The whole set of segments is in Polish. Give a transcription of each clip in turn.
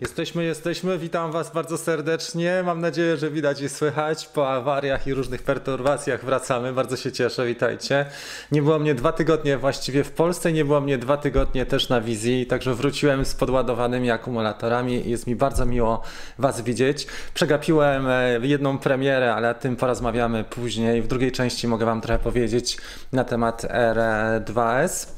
Jesteśmy, jesteśmy. Witam Was bardzo serdecznie. Mam nadzieję, że widać i słychać. Po awariach i różnych perturbacjach wracamy. Bardzo się cieszę. Witajcie. Nie było mnie dwa tygodnie właściwie w Polsce, nie było mnie dwa tygodnie też na wizji, także wróciłem z podładowanymi akumulatorami. Jest mi bardzo miło Was widzieć. Przegapiłem e, jedną premierę, ale o tym porozmawiamy później. W drugiej części mogę Wam trochę powiedzieć na temat R2S.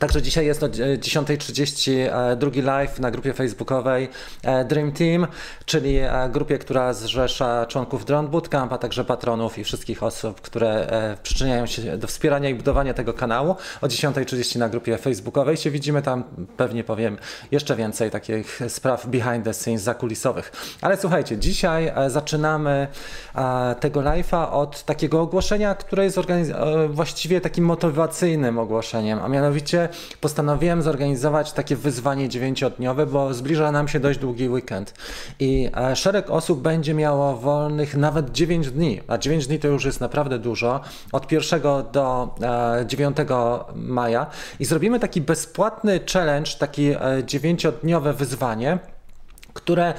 Także dzisiaj jest o 10.30 e, drugi live na grupie facebookowej e, Dream Team, czyli e, grupie, która zrzesza członków Drone Bootcamp, a także patronów i wszystkich osób, które przyczyniają się do wspierania i budowania tego kanału. O 10.30 na grupie facebookowej się widzimy, tam pewnie powiem jeszcze więcej takich spraw behind the scenes, zakulisowych. Ale słuchajcie, dzisiaj zaczynamy tego live'a od takiego ogłoszenia, które jest właściwie takim motywacyjnym ogłoszeniem, a mianowicie postanowiłem zorganizować takie wyzwanie dziewięciodniowe, bo zbliża nam się dość długi weekend. I e, szereg osób będzie miało wolnych nawet 9 dni, a 9 dni to już jest naprawdę dużo, od 1 do 9 e, maja. I zrobimy taki bezpłatny challenge, taki e, dziewięciodniowe wyzwanie, które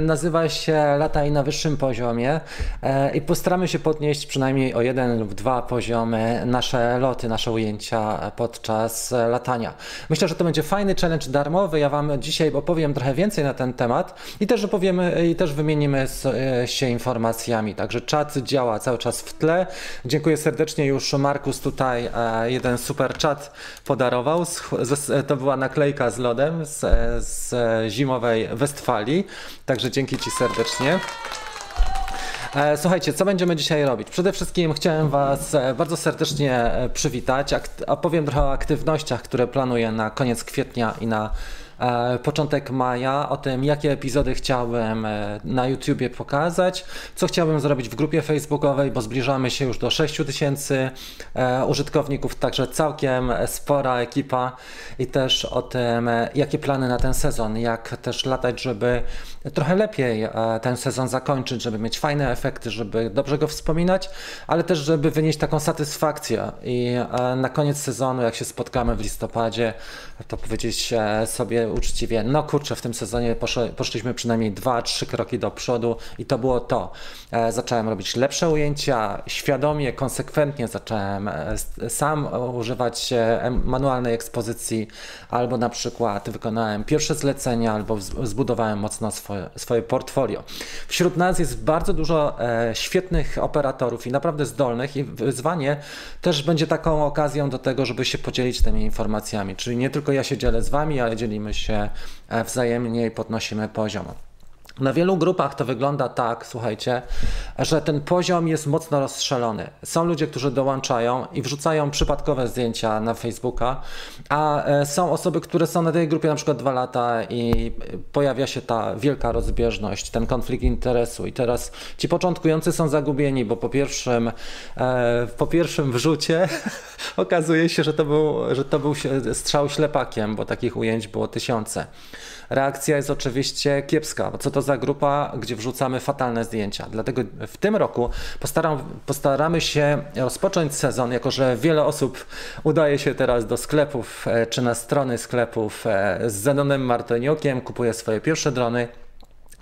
nazywa się Lataj na wyższym poziomie e, i postaramy się podnieść przynajmniej o jeden lub dwa poziomy nasze loty, nasze ujęcia podczas latania. Myślę, że to będzie fajny challenge darmowy. Ja Wam dzisiaj opowiem trochę więcej na ten temat i też opowiemy i też wymienimy e, się informacjami. Także czat działa cały czas w tle. Dziękuję serdecznie już Markus tutaj jeden super czat podarował. To była naklejka z lodem z, z zimowej Westfalii. Także dzięki Ci serdecznie. E, słuchajcie, co będziemy dzisiaj robić? Przede wszystkim chciałem Was e, bardzo serdecznie e, przywitać, a powiem trochę o aktywnościach, które planuję na koniec kwietnia i na początek maja, o tym, jakie epizody chciałbym e, na YouTubie pokazać, co chciałbym zrobić w grupie facebookowej, bo zbliżamy się już do 6 tysięcy e, użytkowników, także całkiem spora ekipa i też o tym, jakie plany na ten sezon, jak też latać, żeby trochę lepiej ten sezon zakończyć, żeby mieć fajne efekty, żeby dobrze go wspominać, ale też, żeby wynieść taką satysfakcję i na koniec sezonu, jak się spotkamy w listopadzie, to powiedzieć sobie uczciwie, no kurczę, w tym sezonie poszliśmy przynajmniej dwa, trzy kroki do przodu i to było to. E, zacząłem robić lepsze ujęcia, świadomie, konsekwentnie zacząłem e, sam używać manualnej ekspozycji, albo na przykład wykonałem pierwsze zlecenia, albo zbudowałem mocno swoje, swoje portfolio. Wśród nas jest bardzo dużo e, świetnych operatorów i naprawdę zdolnych i wyzwanie też będzie taką okazją do tego, żeby się podzielić tymi informacjami, czyli nie tylko ja się dzielę z Wami, ale dzielimy się się e, wzajemnie i podnosimy poziom. Na wielu grupach to wygląda tak, słuchajcie, że ten poziom jest mocno rozstrzelony. Są ludzie, którzy dołączają i wrzucają przypadkowe zdjęcia na Facebooka, a e, są osoby, które są na tej grupie na przykład dwa lata i pojawia się ta wielka rozbieżność, ten konflikt interesu. I teraz ci początkujący są zagubieni, bo po pierwszym, e, po pierwszym wrzucie okazuje się, że to, był, że to był strzał ślepakiem, bo takich ujęć było tysiące. Reakcja jest oczywiście kiepska. Co to za grupa, gdzie wrzucamy fatalne zdjęcia? Dlatego w tym roku postaram, postaramy się rozpocząć sezon, jako że wiele osób udaje się teraz do sklepów e, czy na strony sklepów e, z Zenonem Martyniokiem, kupuje swoje pierwsze drony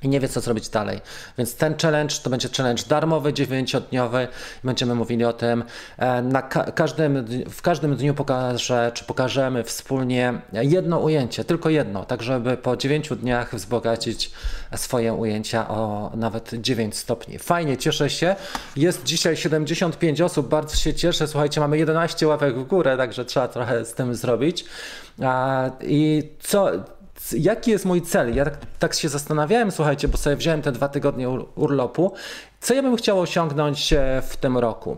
i nie wie, co zrobić dalej. Więc ten challenge to będzie challenge darmowy, dziewięciodniowy. Będziemy mówili o tym. E, na ka każdym, w każdym dniu pokażę, czy pokażemy wspólnie jedno ujęcie, tylko jedno, tak żeby po dziewięciu dniach wzbogacić swoje ujęcia o nawet 9 stopni. Fajnie, cieszę się. Jest dzisiaj 75 osób, bardzo się cieszę. Słuchajcie, mamy 11 łapek w górę, także trzeba trochę z tym zrobić. I co jaki jest mój cel? Ja tak, tak, się zastanawiałem, słuchajcie, bo sobie wziąłem te dwa tygodnie urlopu. Co ja bym chciał osiągnąć e, w tym roku?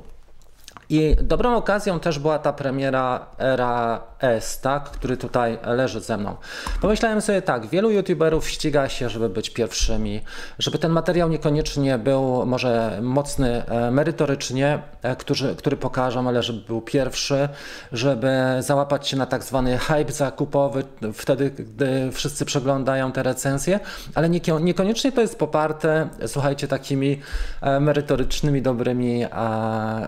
I dobrą okazją też była ta premiera Era S, tak, który tutaj leży ze mną. Pomyślałem sobie tak, wielu youtuberów ściga się, żeby być pierwszymi, żeby ten materiał niekoniecznie był może mocny e, merytorycznie, e, który, który pokażą, ale żeby był pierwszy, żeby załapać się na tak zwany hype zakupowy, wtedy, gdy wszyscy przeglądają te recenzje, ale niekoniecznie to jest poparte, słuchajcie, takimi e, merytorycznymi, dobrymi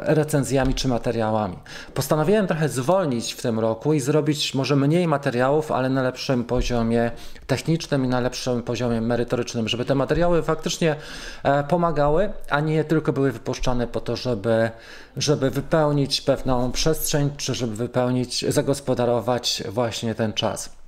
recenzjami czy materiałami. Postanowiłem trochę zwolnić w tym roku i zrobić może mniej materiałów, ale na lepszym poziomie technicznym i na lepszym poziomie merytorycznym, żeby te materiały faktycznie e, pomagały, a nie tylko były wypuszczane po to, żeby, żeby wypełnić pewną przestrzeń, czy żeby wypełnić, zagospodarować właśnie ten czas.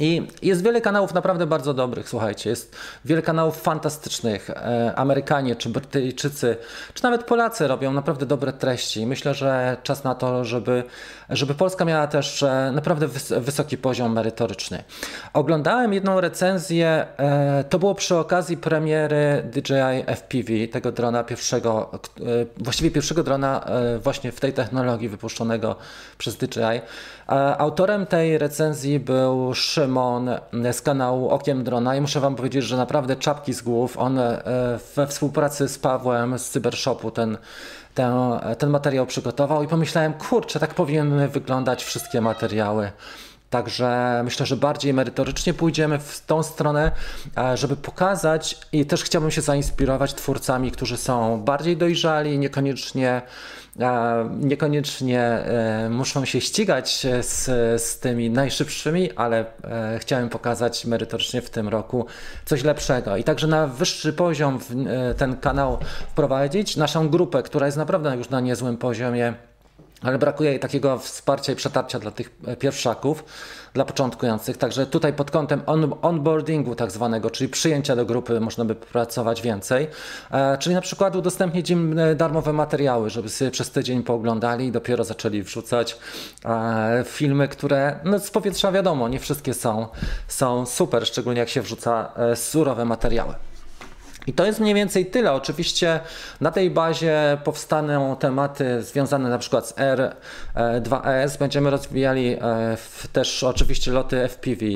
I jest wiele kanałów naprawdę bardzo dobrych, słuchajcie. Jest wiele kanałów fantastycznych. E, Amerykanie, czy Brytyjczycy, czy nawet Polacy robią naprawdę dobre treści. Myślę, że czas na to, żeby, żeby Polska miała też e, naprawdę wysoki poziom merytoryczny. Oglądałem jedną recenzję, e, to było przy okazji premiery DJI FPV, tego drona pierwszego, właściwie pierwszego drona właśnie w tej technologii wypuszczonego przez DJI. Autorem tej recenzji był Szymon z kanału Okiem Drona i muszę Wam powiedzieć, że naprawdę czapki z głów. On e, we współpracy z Pawłem z Cybershopu ten, ten, ten materiał przygotował i pomyślałem, kurczę, tak powinny wyglądać wszystkie materiały. Także myślę, że bardziej merytorycznie pójdziemy w tą stronę, e, żeby pokazać i też chciałbym się zainspirować twórcami, którzy są bardziej dojrzali, niekoniecznie niekoniecznie e, muszą się ścigać z, z tymi najszybszymi, ale e, chciałem pokazać merytorycznie w tym roku coś lepszego. I także na wyższy poziom e, ten kanał wprowadzić, naszą grupę, która jest naprawdę już na niezłym poziomie ale brakuje takiego wsparcia i przetarcia dla tych pierwszaków dla początkujących. Także tutaj pod kątem on, onboardingu tak zwanego, czyli przyjęcia do grupy można by pracować więcej. E, czyli na przykład udostępnić im e, darmowe materiały, żeby sobie przez tydzień pooglądali i dopiero zaczęli wrzucać e, filmy, które no z powietrza wiadomo, nie wszystkie są, są super, szczególnie jak się wrzuca e, surowe materiały. I to jest mniej więcej tyle. Oczywiście na tej bazie powstaną tematy związane na przykład z R2S. Będziemy rozwijali e, też oczywiście loty FPV.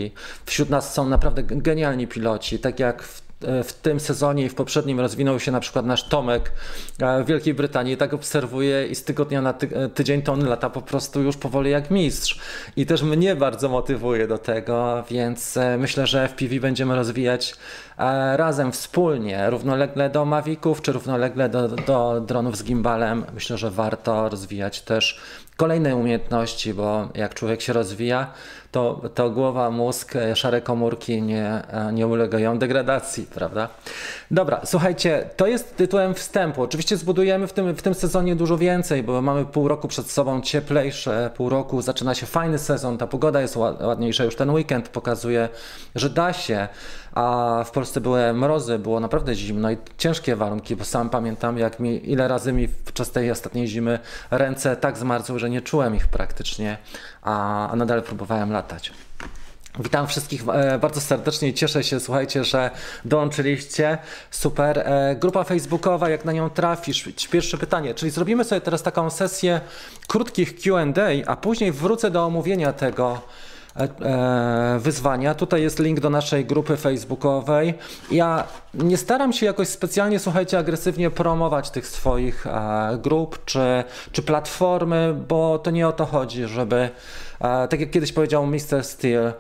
Wśród nas są naprawdę genialni piloci, tak jak w w tym sezonie i w poprzednim rozwinął się na przykład nasz Tomek w Wielkiej Brytanii. Tak obserwuję i z tygodnia na ty tydzień to on lata po prostu już powoli jak mistrz. I też mnie bardzo motywuje do tego, więc e, myślę, że FPV będziemy rozwijać e, razem, wspólnie, równolegle do Maviców, czy równolegle do, do dronów z gimbalem. Myślę, że warto rozwijać też kolejne umiejętności, bo jak człowiek się rozwija, to, to głowa, mózg, e, szare komórki nie, e, nie ulegają degradacji, prawda? Dobra, słuchajcie, to jest tytułem wstępu. Oczywiście zbudujemy w tym, w tym sezonie dużo więcej, bo mamy pół roku przed sobą cieplejsze, pół roku zaczyna się fajny sezon, ta pogoda jest ładniejsza, już ten weekend pokazuje, że da się, a w Polsce były mrozy, było naprawdę zimno i ciężkie warunki, bo sam pamiętam, jak mi, ile razy mi podczas tej ostatniej zimy ręce tak zmarzły, że nie czułem ich praktycznie, a, a nadal próbowałem latać. Witam wszystkich e, bardzo serdecznie cieszę się, słuchajcie, że dołączyliście. Super. E, grupa facebookowa, jak na nią trafisz? Pierwsze pytanie, czyli zrobimy sobie teraz taką sesję krótkich Q&A, a później wrócę do omówienia tego e, wyzwania. Tutaj jest link do naszej grupy facebookowej. Ja nie staram się jakoś specjalnie, słuchajcie, agresywnie promować tych swoich grup czy, czy platformy, bo to nie o to chodzi, żeby, tak jak kiedyś powiedział Mr. Steel,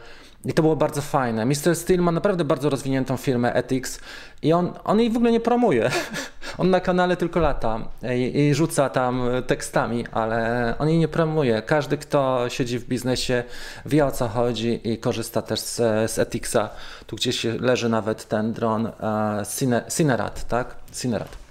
i to było bardzo fajne. Mr. Steel ma naprawdę bardzo rozwiniętą firmę Ethics i on, on jej w ogóle nie promuje. on na kanale tylko lata i, i, rzuca tam tekstami, ale on jej nie promuje. Każdy, kto siedzi w biznesie, wie o co chodzi i korzysta też z, z Ethicsa. Tu gdzieś leży nawet ten dron uh, Cinerat, tak? Cinerat.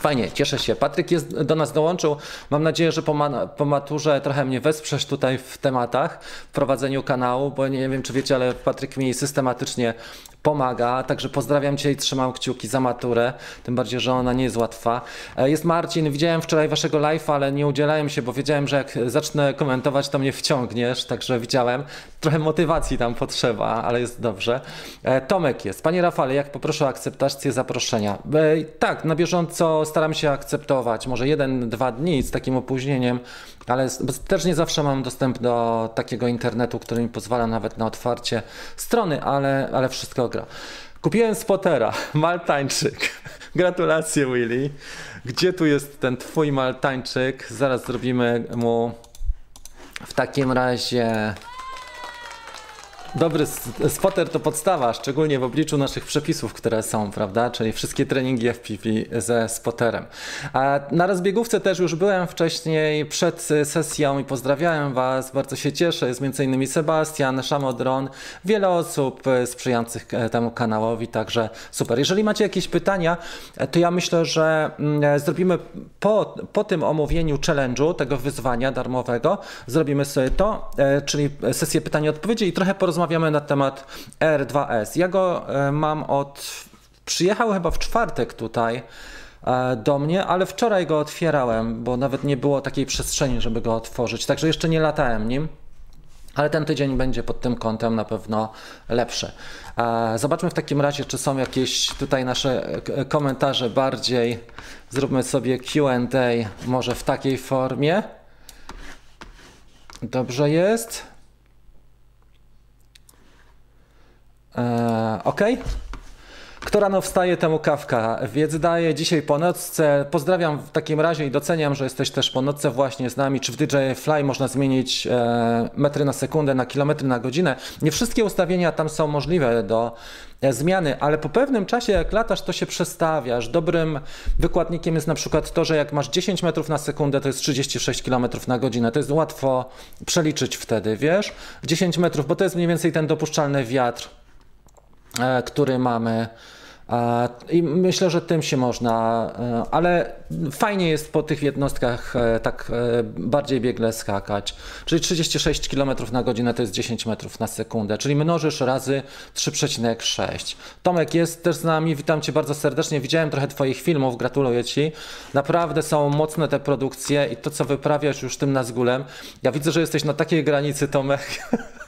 Fajnie, cieszę się. Patryk jest, do nas dołączył. Mam nadzieję, że po, ma, po maturze trochę mnie wesprzesz tutaj w tematach, w prowadzeniu kanału, bo nie wiem, czy wiecie, ale Patryk mi systematycznie pomaga, także pozdrawiam Cię i trzymam kciuki za maturę, tym bardziej, że ona nie jest łatwa. E, jest Marcin, widziałem wczoraj Waszego live'a, ale nie udzielałem się, bo wiedziałem, że jak zacznę komentować, to mnie wciągniesz, także widziałem. Trochę motywacji tam potrzeba, ale jest dobrze. E, Tomek jest. Panie Rafale, jak poproszę o akceptację zaproszenia? E, tak, na bieżąco staram się akceptować, może jeden, dwa dni z takim opóźnieniem, ale też nie zawsze mam dostęp do takiego internetu, który mi pozwala nawet na otwarcie strony, ale, ale wszystko gra. Kupiłem spotera, Maltańczyk. Gratulacje, Willy. Gdzie tu jest ten twój Maltańczyk? Zaraz zrobimy mu w takim razie dobry spotter to podstawa, szczególnie w obliczu naszych przepisów, które są, prawda? Czyli wszystkie treningi FPV ze spotterem. A na rozbiegówce też już byłem wcześniej przed sesją i pozdrawiałem Was. Bardzo się cieszę. Jest m.in. Sebastian, Szamodron, wiele osób sprzyjających temu kanałowi, także super. Jeżeli macie jakieś pytania, to ja myślę, że mm, zrobimy po, po tym omówieniu challenge'u, tego wyzwania darmowego, zrobimy sobie to, e, czyli sesję pytań i odpowiedzi i trochę porozmawiamy na temat R2S. Ja go e, mam od. Przyjechał chyba w czwartek tutaj e, do mnie, ale wczoraj go otwierałem, bo nawet nie było takiej przestrzeni, żeby go otworzyć, także jeszcze nie latałem nim. Ale ten tydzień będzie pod tym kątem na pewno lepszy. Zobaczmy w takim razie, czy są jakieś tutaj nasze komentarze bardziej. Zróbmy sobie QA, może w takiej formie. Dobrze jest. Eee, ok. Kto rano wstaje, temu kawka. Wiedzy daje dzisiaj po nocce. Pozdrawiam w takim razie i doceniam, że jesteś też po nocce właśnie z nami. Czy w DJ Fly można zmienić e, metry na sekundę na kilometry na godzinę? Nie wszystkie ustawienia tam są możliwe do e, zmiany, ale po pewnym czasie jak latasz, to się przestawiasz. Dobrym wykładnikiem jest na przykład to, że jak masz 10 metrów na sekundę, to jest 36 km na godzinę. To jest łatwo przeliczyć wtedy, wiesz? 10 metrów, bo to jest mniej więcej ten dopuszczalny wiatr E, który mamy. E, I myślę, że tym się można, e, ale fajnie jest po tych jednostkach tak bardziej biegle skakać. Czyli 36 km na godzinę to jest 10 metrów na sekundę, czyli mnożysz razy 3,6. Tomek jest też z nami, witam Cię bardzo serdecznie. Widziałem trochę Twoich filmów, gratuluję Ci. Naprawdę są mocne te produkcje i to, co wyprawiasz już tym Nazgulem. Ja widzę, że jesteś na takiej granicy, Tomek.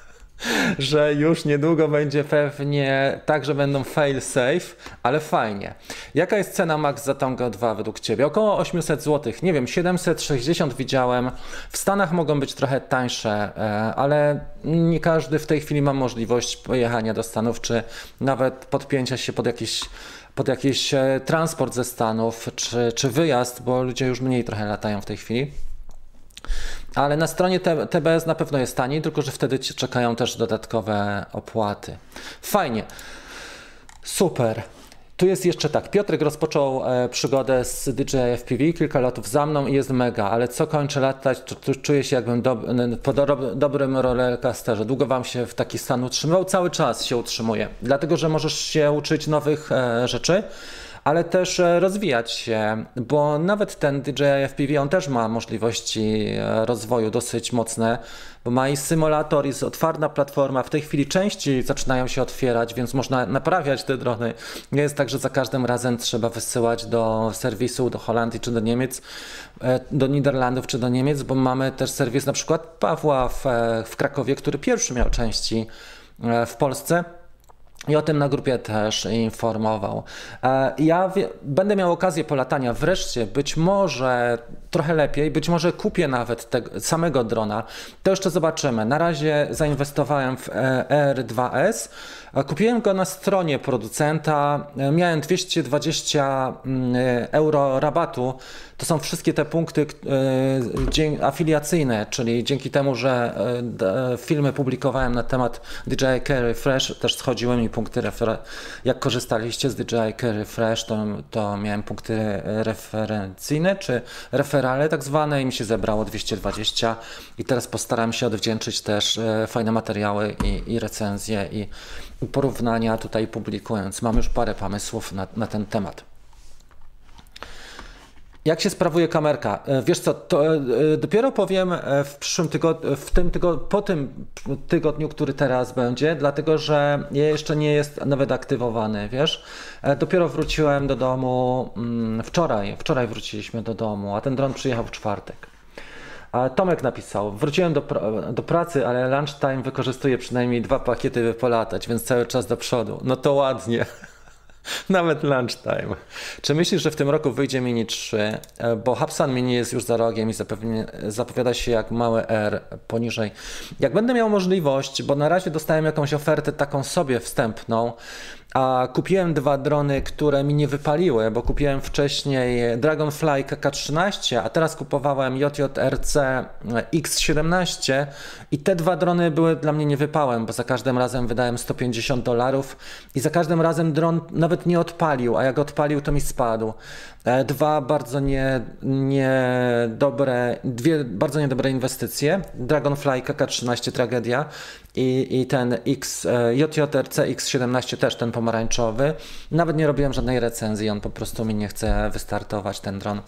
że już niedługo będzie pewnie tak, że będą fail safe, ale fajnie. Jaka jest cena max za Tonga 2 według Ciebie? Około 800 zł. Nie wiem, 760 widziałem. W Stanach mogą być trochę tańsze, e, ale nie każdy w tej chwili ma możliwość pojechania do Stanów, czy nawet podpięcia się pod jakiś pod jakiś e, transport ze Stanów, czy, czy wyjazd, bo ludzie już mniej trochę latają w tej chwili. Ale na stronie TBS na pewno jest taniej, tylko że wtedy czekają też dodatkowe opłaty. Fajnie. Super. Tu jest jeszcze tak. Piotrek rozpoczął e, przygodę z DJI FPV, kilka latów za mną i jest mega, ale co kończę latać, to, czuję się jakbym do, po do, dobrym rollercoasterze. Długo wam się w taki stan utrzymywał, cały czas się utrzymuje. Dlatego, że możesz się uczyć nowych e, rzeczy ale też e, rozwijać się, bo nawet ten DJI FPV, on też ma możliwości e, rozwoju dosyć mocne, bo ma i symulator, jest otwarta platforma, w tej chwili części zaczynają się otwierać, więc można naprawiać te drony. Nie jest tak, że za każdym razem trzeba wysyłać do serwisu, do Holandii czy do Niemiec, e, do Niderlandów czy do Niemiec, bo mamy też serwis na przykład Pawła w, w Krakowie, który pierwszy miał części w Polsce i o tym na grupie też informował. E, ja będę miał okazję polatania wreszcie, być może trochę lepiej, być może kupię nawet tego samego drona. To jeszcze zobaczymy. Na razie zainwestowałem w e, R2S. Kupiłem go na stronie producenta. E, miałem 220 mm, euro rabatu to są wszystkie te punkty e, afiliacyjne, czyli dzięki temu, że e, filmy publikowałem na temat DJI Carry Fresh, też schodziły mi punkty refer- Jak korzystaliście z DJI Carry Fresh, to, to miałem punkty referencyjne, czy referale tak zwane i mi się zebrało 220 i teraz postaram się odwdzięczyć też e, fajne materiały i, i recenzje i porównania tutaj publikując. Mam już parę pomysłów na, na ten temat. Jak się sprawuje kamerka? E, wiesz co, to e, e, dopiero powiem w przyszłym tygodniu, w tym tygodniu, po tym tygodniu, który teraz będzie, dlatego że jeszcze nie jest nawet aktywowany, wiesz? Dopiero wróciłem do domu mm, wczoraj, wczoraj wróciliśmy do domu, a ten dron przyjechał w czwartek. Tomek napisał, wróciłem do, do pracy, ale lunchtime wykorzystuję przynajmniej dwa pakiety, by polatać, więc cały czas do przodu. No to ładnie. Nawet lunchtime. Czy myślisz, że w tym roku wyjdzie Mini 3? E, bo Hubsan Mini jest już za rogiem i zapewne, zapowiada się jak małe R poniżej. Jak będę miał możliwość, bo na razie dostałem jakąś ofertę taką sobie wstępną, a kupiłem dwa drony, które mi nie wypaliły, bo kupiłem wcześniej Dragonfly KK-13, a teraz kupowałem JJRC X-17 i te dwa drony były dla mnie nie wypałem, bo za każdym razem wydałem 150 dolarów i za każdym razem dron nawet nie odpalił, a jak odpalił to mi spadł. E, dwa bardzo niedobre, nie dwie bardzo niedobre inwestycje. Dragonfly KK-13 tragedia i, i ten X, e, JJRC X17 też ten pomarańczowy. Nawet nie robiłem żadnej recenzji, on po prostu mi nie chce wystartować ten dron.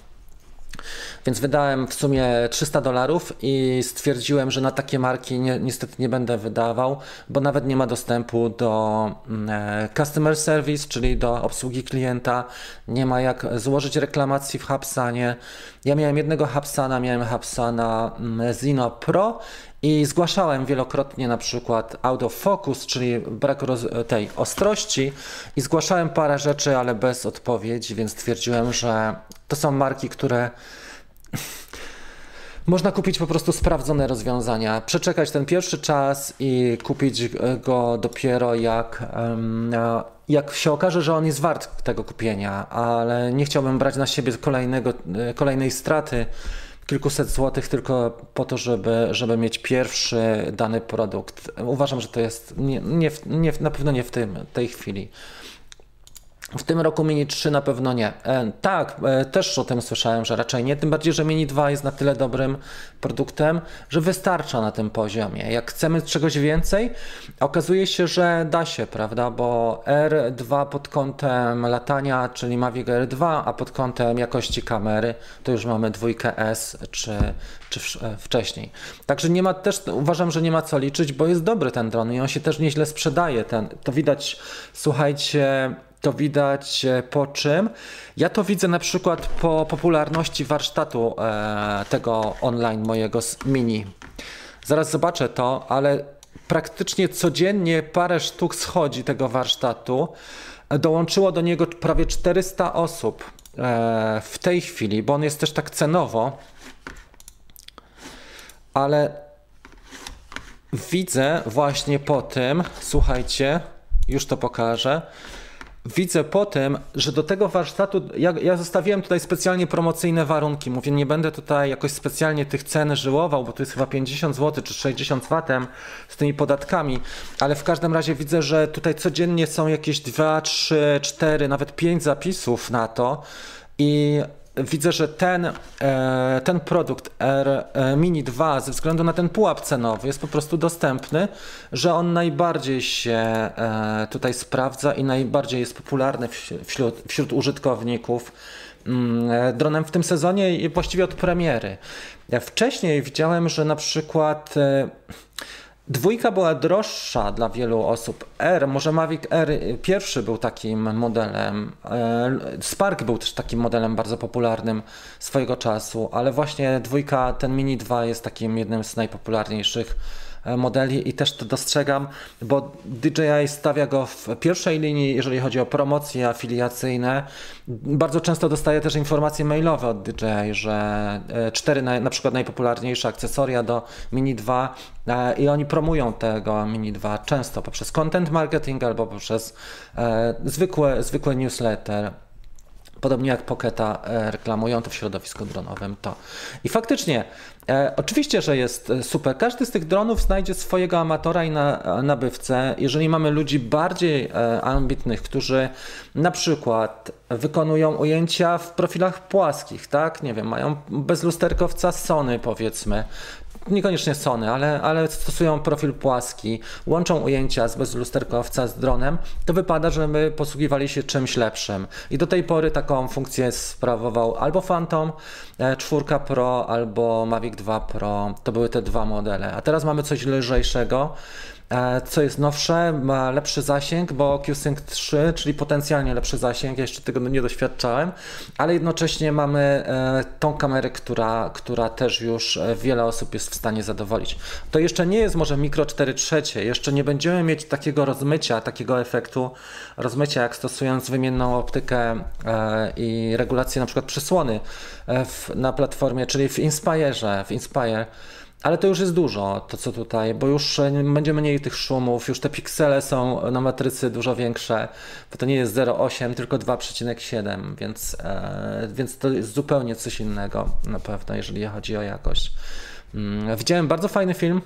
Więc wydałem w sumie 300 dolarów i stwierdziłem, że na takie marki nie, niestety nie będę wydawał, bo nawet nie ma dostępu do mm, e, customer service, czyli do obsługi klienta. Nie ma jak złożyć reklamacji w Hubsanie. Ja miałem jednego Hubsana, miałem Hubsana mm, Zino Pro i zgłaszałem wielokrotnie na przykład out of focus, czyli brak tej ostrości i zgłaszałem parę rzeczy, ale bez odpowiedzi, więc stwierdziłem, że to są marki, które można kupić po prostu sprawdzone rozwiązania, przeczekać ten pierwszy czas i kupić go dopiero jak, jak się okaże, że on jest wart tego kupienia, ale nie chciałbym brać na siebie kolejnego, kolejnej straty kilkuset złotych tylko po to, żeby, żeby mieć pierwszy dany produkt. Uważam, że to jest nie, nie, nie, na pewno nie w tym, tej chwili. W tym roku Mini 3 na pewno nie. E, tak, e, też o tym słyszałem, że raczej nie. Tym bardziej, że Mini 2 jest na tyle dobrym produktem, że wystarcza na tym poziomie. Jak chcemy czegoś więcej, okazuje się, że da się, prawda? Bo R2 pod kątem latania, czyli Mavic R2, a pod kątem jakości kamery, to już mamy dwójkę S czy, czy e, wcześniej. Także nie ma też, uważam, że nie ma co liczyć, bo jest dobry ten dron i on się też nieźle sprzedaje. Ten, to widać, słuchajcie, to widać e, po czym? Ja to widzę na przykład po popularności warsztatu e, tego online mojego mini. Zaraz zobaczę to, ale praktycznie codziennie parę sztuk schodzi tego warsztatu. Dołączyło do niego prawie 400 osób e, w tej chwili, bo on jest też tak cenowo. Ale widzę właśnie po tym, słuchajcie, już to pokażę widzę potem, że do tego warsztatu, ja, ja zostawiłem tutaj specjalnie promocyjne warunki. Mówię, nie będę tutaj jakoś specjalnie tych cen żyłował, bo to jest chyba 50 zł czy 60 watem z tymi podatkami, ale w każdym razie widzę, że tutaj codziennie są jakieś 2, 3, 4, nawet 5 zapisów na to i widzę, że ten, e, ten produkt R e, Mini 2 ze względu na ten pułap cenowy jest po prostu dostępny, że on najbardziej się e, tutaj sprawdza i najbardziej jest popularny wśród, wśród użytkowników mm, dronem w tym sezonie i właściwie od premiery. Ja wcześniej widziałem, że na przykład Dwójka była droższa dla wielu osób. R, może Mavic R pierwszy był takim modelem. E, Spark był też takim modelem bardzo popularnym swojego czasu, ale właśnie dwójka, ten Mini 2 jest takim jednym z najpopularniejszych modeli i też to dostrzegam, bo DJI stawia go w pierwszej linii, jeżeli chodzi o promocje afiliacyjne. Bardzo często dostaję też informacje mailowe od DJI, że e, cztery na, na przykład najpopularniejsze akcesoria do Mini 2 e, i oni promują tego Mini 2 często poprzez content marketing albo poprzez e, zwykłe, zwykłe newsletter. Podobnie jak Pocketa reklamują to w środowisku dronowym to. I faktycznie E, oczywiście, że jest e, super. Każdy z tych dronów znajdzie swojego amatora i na, nabywcę. Jeżeli mamy ludzi bardziej e, ambitnych, którzy na przykład wykonują ujęcia w profilach płaskich, tak? Nie wiem, mają bezlusterkowca Sony powiedzmy, niekoniecznie Sony, ale, ale stosują profil płaski, łączą ujęcia z bezlusterkowca z dronem, to wypada, żeby posługiwali się czymś lepszym. I do tej pory taką funkcję sprawował albo Phantom 4 e, Pro, albo Mavic 2 Pro. To były te dwa modele. A teraz mamy coś lżejszego, co jest nowsze, ma lepszy zasięg, bo QSync 3, czyli potencjalnie lepszy zasięg, ja jeszcze tego nie doświadczałem, ale jednocześnie mamy e, tą kamerę, która, która też już e, wiele osób jest w stanie zadowolić. To jeszcze nie jest może mikro 4 trzecie, jeszcze nie będziemy mieć takiego rozmycia, takiego efektu rozmycia, jak stosując wymienną optykę i regulację na przykład przysłony na platformie, czyli w Inspire, w Inspire ale to już jest dużo, to co tutaj, bo już będzie mniej tych szumów, już te piksele są na matrycy dużo większe, bo to nie jest 0,8, tylko 2,7, więc, e, więc to jest zupełnie coś innego na pewno, jeżeli chodzi o jakość. Mm, widziałem bardzo fajny film,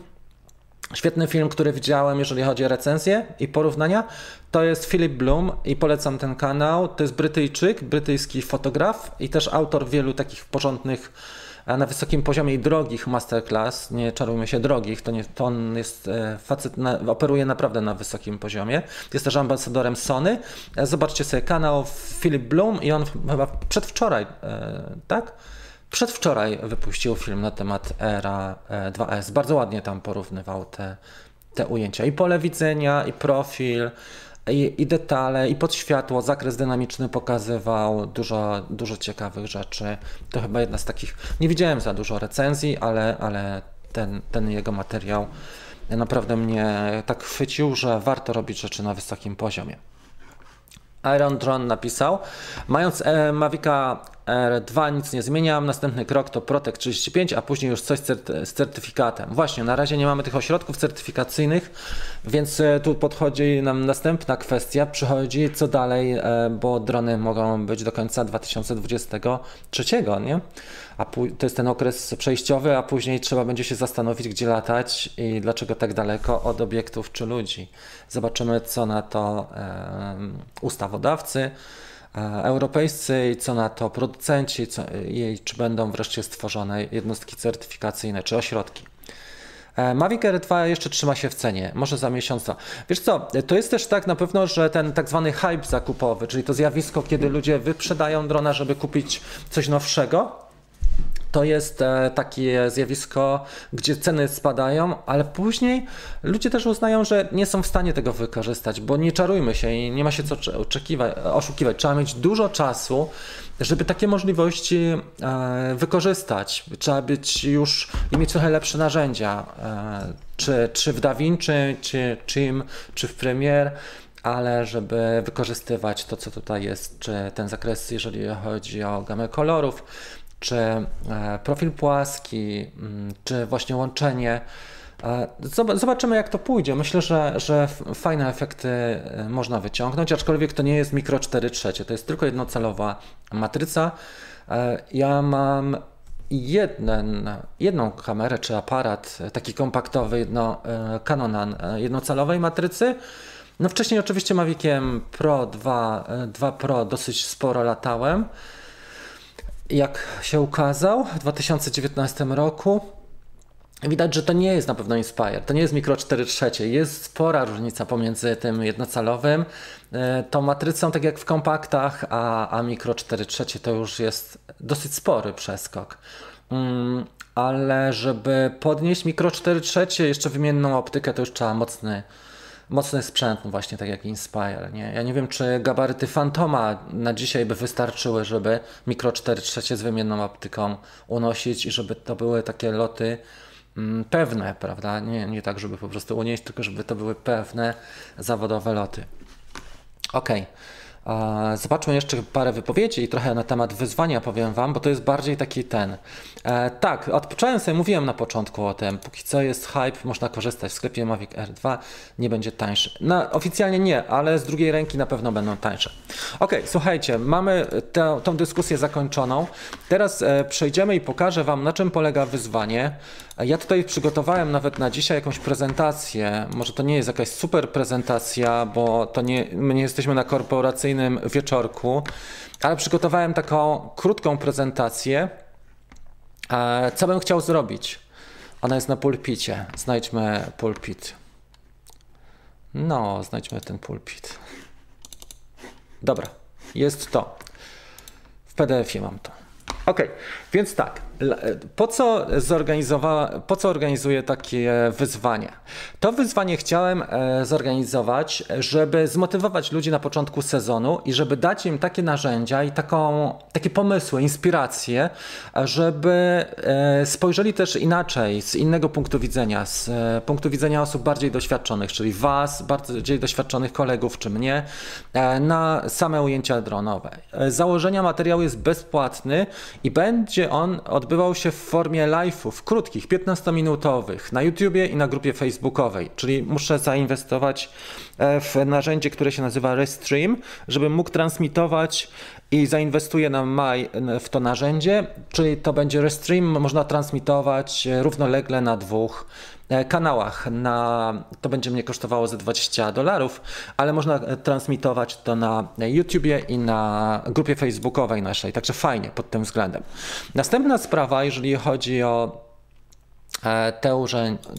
Świetny film, który widziałem, jeżeli chodzi o recenzję i porównania, to jest Philip Bloom i polecam ten kanał. To jest Brytyjczyk, brytyjski fotograf i też autor wielu takich porządnych, na wysokim poziomie i drogich masterclass. Nie czarujmy się drogich, to, nie, to on jest e, facet, na, operuje naprawdę na wysokim poziomie. Jest też ambasadorem Sony. E, zobaczcie sobie kanał Philip Bloom i on chyba przedwczoraj, e, tak? Przedwczoraj wypuścił film na temat Era 2S. Bardzo ładnie tam porównywał te, te ujęcia. I pole widzenia, i profil, i, i detale, i podświatło, zakres dynamiczny pokazywał dużo, dużo ciekawych rzeczy. To chyba jedna z takich. Nie widziałem za dużo recenzji, ale, ale ten, ten jego materiał naprawdę mnie tak chwycił, że warto robić rzeczy na wysokim poziomie. Iron Drone napisał, mając e, Mavica R2 nic nie zmieniam, następny krok to Protect 35, a później już coś z certyfikatem. Właśnie, na razie nie mamy tych ośrodków certyfikacyjnych, więc e, tu podchodzi nam następna kwestia, przychodzi co dalej, e, bo drony mogą być do końca 2023, nie? A to jest ten okres przejściowy, a później trzeba będzie się zastanowić, gdzie latać i dlaczego tak daleko od obiektów czy ludzi. Zobaczymy, co na to ustawodawcy e, europejscy i co na to producenci, co, i czy będą wreszcie stworzone jednostki certyfikacyjne czy ośrodki. E, Mavic Air 2 jeszcze trzyma się w cenie, może za miesiąc. Wiesz co, to jest też tak na pewno, że ten tak zwany hype zakupowy, czyli to zjawisko, kiedy ludzie wyprzedają drona, żeby kupić coś nowszego, to jest e, takie zjawisko, gdzie ceny spadają, ale później ludzie też uznają, że nie są w stanie tego wykorzystać, bo nie czarujmy się i nie ma się co oszukiwać. Trzeba mieć dużo czasu, żeby takie możliwości e, wykorzystać. Trzeba być już i mieć trochę lepsze narzędzia, e, czy, czy w DaVinci, czy Czym, czy w Premiere ale żeby wykorzystywać to, co tutaj jest, czy ten zakres, jeżeli chodzi o gamę kolorów, czy e, profil płaski, mm, czy właśnie łączenie. E, zobaczymy, jak to pójdzie. Myślę, że, że fajne efekty e, można wyciągnąć, aczkolwiek to nie jest mikro 4 trzecie, to jest tylko jednocelowa matryca. Ja mam jeden, jedną kamerę czy aparat taki kompaktowy, jedno, Canon jednocelowej matrycy. No wcześniej oczywiście Maviciem Pro 2, 2 Pro dosyć sporo latałem jak się ukazał w 2019 roku, Widać, że to nie jest na pewno Inspire, to nie jest Micro 4 trzecie. Jest spora różnica pomiędzy tym jednocelowym, e, tą matrycą, tak jak w kompaktach, a, a Micro 4 trzecie to już jest dosyć spory przeskok. Mm, ale żeby podnieść Micro 4 trzecie, jeszcze wymienną optykę, to już trzeba mocny mocny sprzęt, no właśnie tak jak Inspire. Nie? Ja nie wiem, czy gabaryty Fantoma na dzisiaj by wystarczyły, żeby mikro 4 trzecie z wymienną optyką unosić i żeby to były takie loty mm, pewne, prawda? Nie, nie tak, żeby po prostu unieść, tylko żeby to były pewne zawodowe loty. Okej. Okay. Zobaczmy jeszcze parę wypowiedzi i trochę na temat wyzwania powiem Wam, bo to jest bardziej taki ten. E, tak, odpocząłem sobie, mówiłem na początku o tym. Póki co jest hype, można korzystać w sklepie Mavic R2, nie będzie tańszy. No, oficjalnie nie, ale z drugiej ręki na pewno będą tańsze. Ok, słuchajcie, mamy tę, tą dyskusję zakończoną. Teraz e, przejdziemy i pokażę Wam, na czym polega wyzwanie. Ja tutaj przygotowałem nawet na dzisiaj jakąś prezentację. Może to nie jest jakaś super prezentacja, bo to nie, my nie jesteśmy na korporacyjnym wieczorku, ale przygotowałem taką krótką prezentację. E, co bym chciał zrobić? Ona jest na pulpicie. Znajdźmy pulpit. No, znajdźmy ten pulpit. Dobra, jest to. W PDF-ie mam to. Ok, więc tak, po co, zorganizowa- po co organizuję takie wyzwanie? To wyzwanie chciałem e, zorganizować, żeby zmotywować ludzi na początku sezonu i żeby dać im takie narzędzia i taką, takie pomysły, inspiracje, żeby e, spojrzeli też inaczej, z innego punktu widzenia, z e, punktu widzenia osób bardziej doświadczonych, czyli Was, bardziej doświadczonych kolegów czy mnie, na same ujęcia dronowe. Założenia materiału jest bezpłatny i będzie on od odbywał się w formie live'ów, krótkich, 15-minutowych, na YouTubie i na grupie facebookowej, czyli muszę zainwestować e, w narzędzie, które się nazywa Restream, żebym mógł transmitować i zainwestuję na maj w to narzędzie, czyli to będzie Restream, można transmitować równolegle na dwóch E, kanałach. Na, to będzie mnie kosztowało ze 20 dolarów, ale można e, transmitować to na YouTubie i na grupie facebookowej naszej, także fajnie pod tym względem. Następna sprawa, jeżeli chodzi o E, te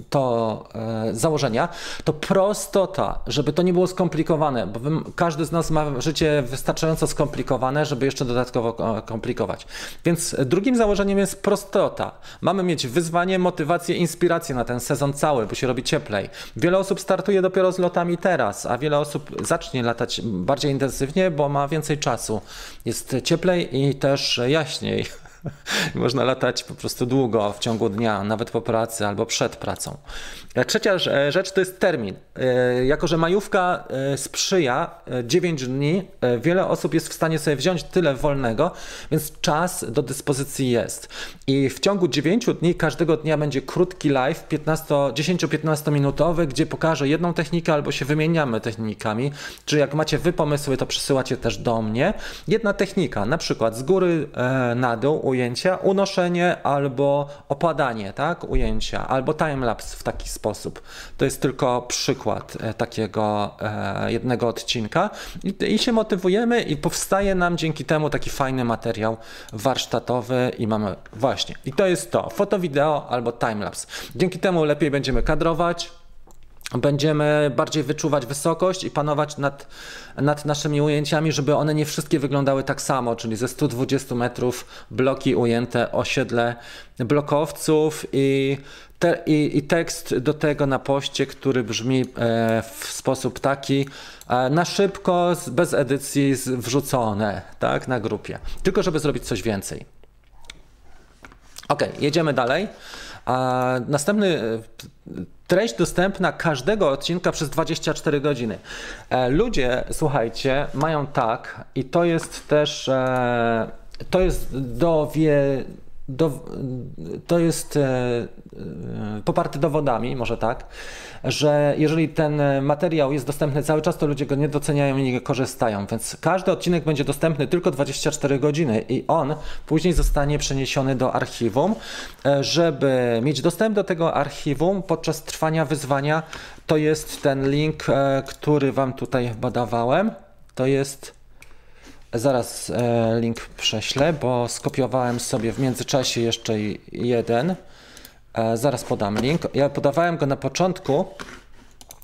to e, założenia, to prostota, żeby to nie było skomplikowane, bo każdy z nas ma życie wystarczająco skomplikowane, żeby jeszcze dodatkowo e, komplikować. Więc drugim założeniem jest prostota. Mamy mieć wyzwanie, motywację, inspirację na ten sezon cały, bo się robi cieplej. Wiele osób startuje dopiero z lotami teraz, a wiele osób zacznie latać bardziej intensywnie, bo ma więcej czasu. Jest cieplej i też jaśniej. Można latać po prostu długo w ciągu dnia, nawet po pracy albo przed pracą. E, trzecia e, rzecz to jest termin. E, jako, że majówka sprzyja 9 dni, wiele osób jest w stanie sobie wziąć tyle wolnego, więc czas do dyspozycji jest. I w ciągu 9 dni każdego dnia będzie krótki live, 10-15 minutowy, gdzie pokażę jedną technikę albo się wymieniamy technikami. Czyli jak macie wy pomysły, to przysyłacie też do mnie. Jedna technika, na przykład z góry na dół ujęcia, unoszenie albo opadanie, tak, ujęcia, albo timelapse w taki sposób. To jest tylko przykład e, takiego e, jednego odcinka I, i się motywujemy i powstaje nam dzięki temu taki fajny materiał warsztatowy i mamy właśnie. I to jest to, foto, wideo albo timelapse. Dzięki temu lepiej będziemy kadrować, będziemy bardziej wyczuwać wysokość i panować nad, nad naszymi ujęciami, żeby one nie wszystkie wyglądały tak samo, czyli ze 120 metrów bloki ujęte, osiedle blokowców i, te, i, i tekst do tego na poście, który brzmi e, w sposób taki e, na szybko, bez edycji wrzucone tak, na grupie, tylko żeby zrobić coś więcej. Ok, jedziemy dalej. A następny treść dostępna każdego odcinka przez 24 godziny. E, ludzie, słuchajcie, mają tak i to jest też e, to jest dowie do, to jest e, e, poparte dowodami, może tak, że jeżeli ten materiał jest dostępny cały czas, to ludzie go nie doceniają i nie korzystają. Więc każdy odcinek będzie dostępny tylko 24 godziny i on później zostanie przeniesiony do archiwum. E, żeby mieć dostęp do tego archiwum podczas trwania wyzwania, to jest ten link, który Wam tutaj badawałem. To jest Zaraz e, link prześlę, bo skopiowałem sobie w międzyczasie jeszcze jeden. E, zaraz podam link. Ja podawałem go na początku,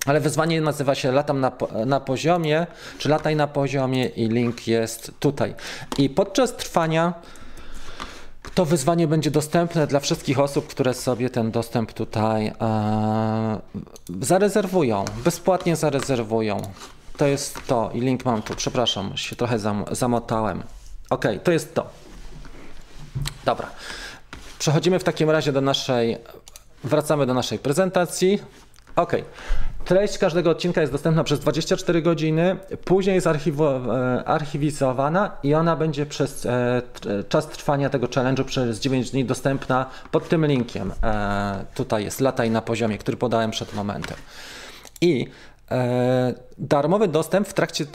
ale wyzwanie nazywa się Latam na, na poziomie, czy Lataj na poziomie i link jest tutaj. I podczas trwania to wyzwanie będzie dostępne dla wszystkich osób, które sobie ten dostęp tutaj e, zarezerwują, bezpłatnie zarezerwują. To jest to i link mam tu, przepraszam, się trochę zam zamotałem. Ok, to jest to. Dobra. Przechodzimy w takim razie do naszej, wracamy do naszej prezentacji. Ok. Treść każdego odcinka jest dostępna przez 24 godziny, później jest e, archiwizowana i ona będzie przez e, czas trwania tego challenge'u przez 9 dni dostępna pod tym linkiem. E, tutaj jest lataj na poziomie, który podałem przed momentem. I darmowy dostęp w trakcie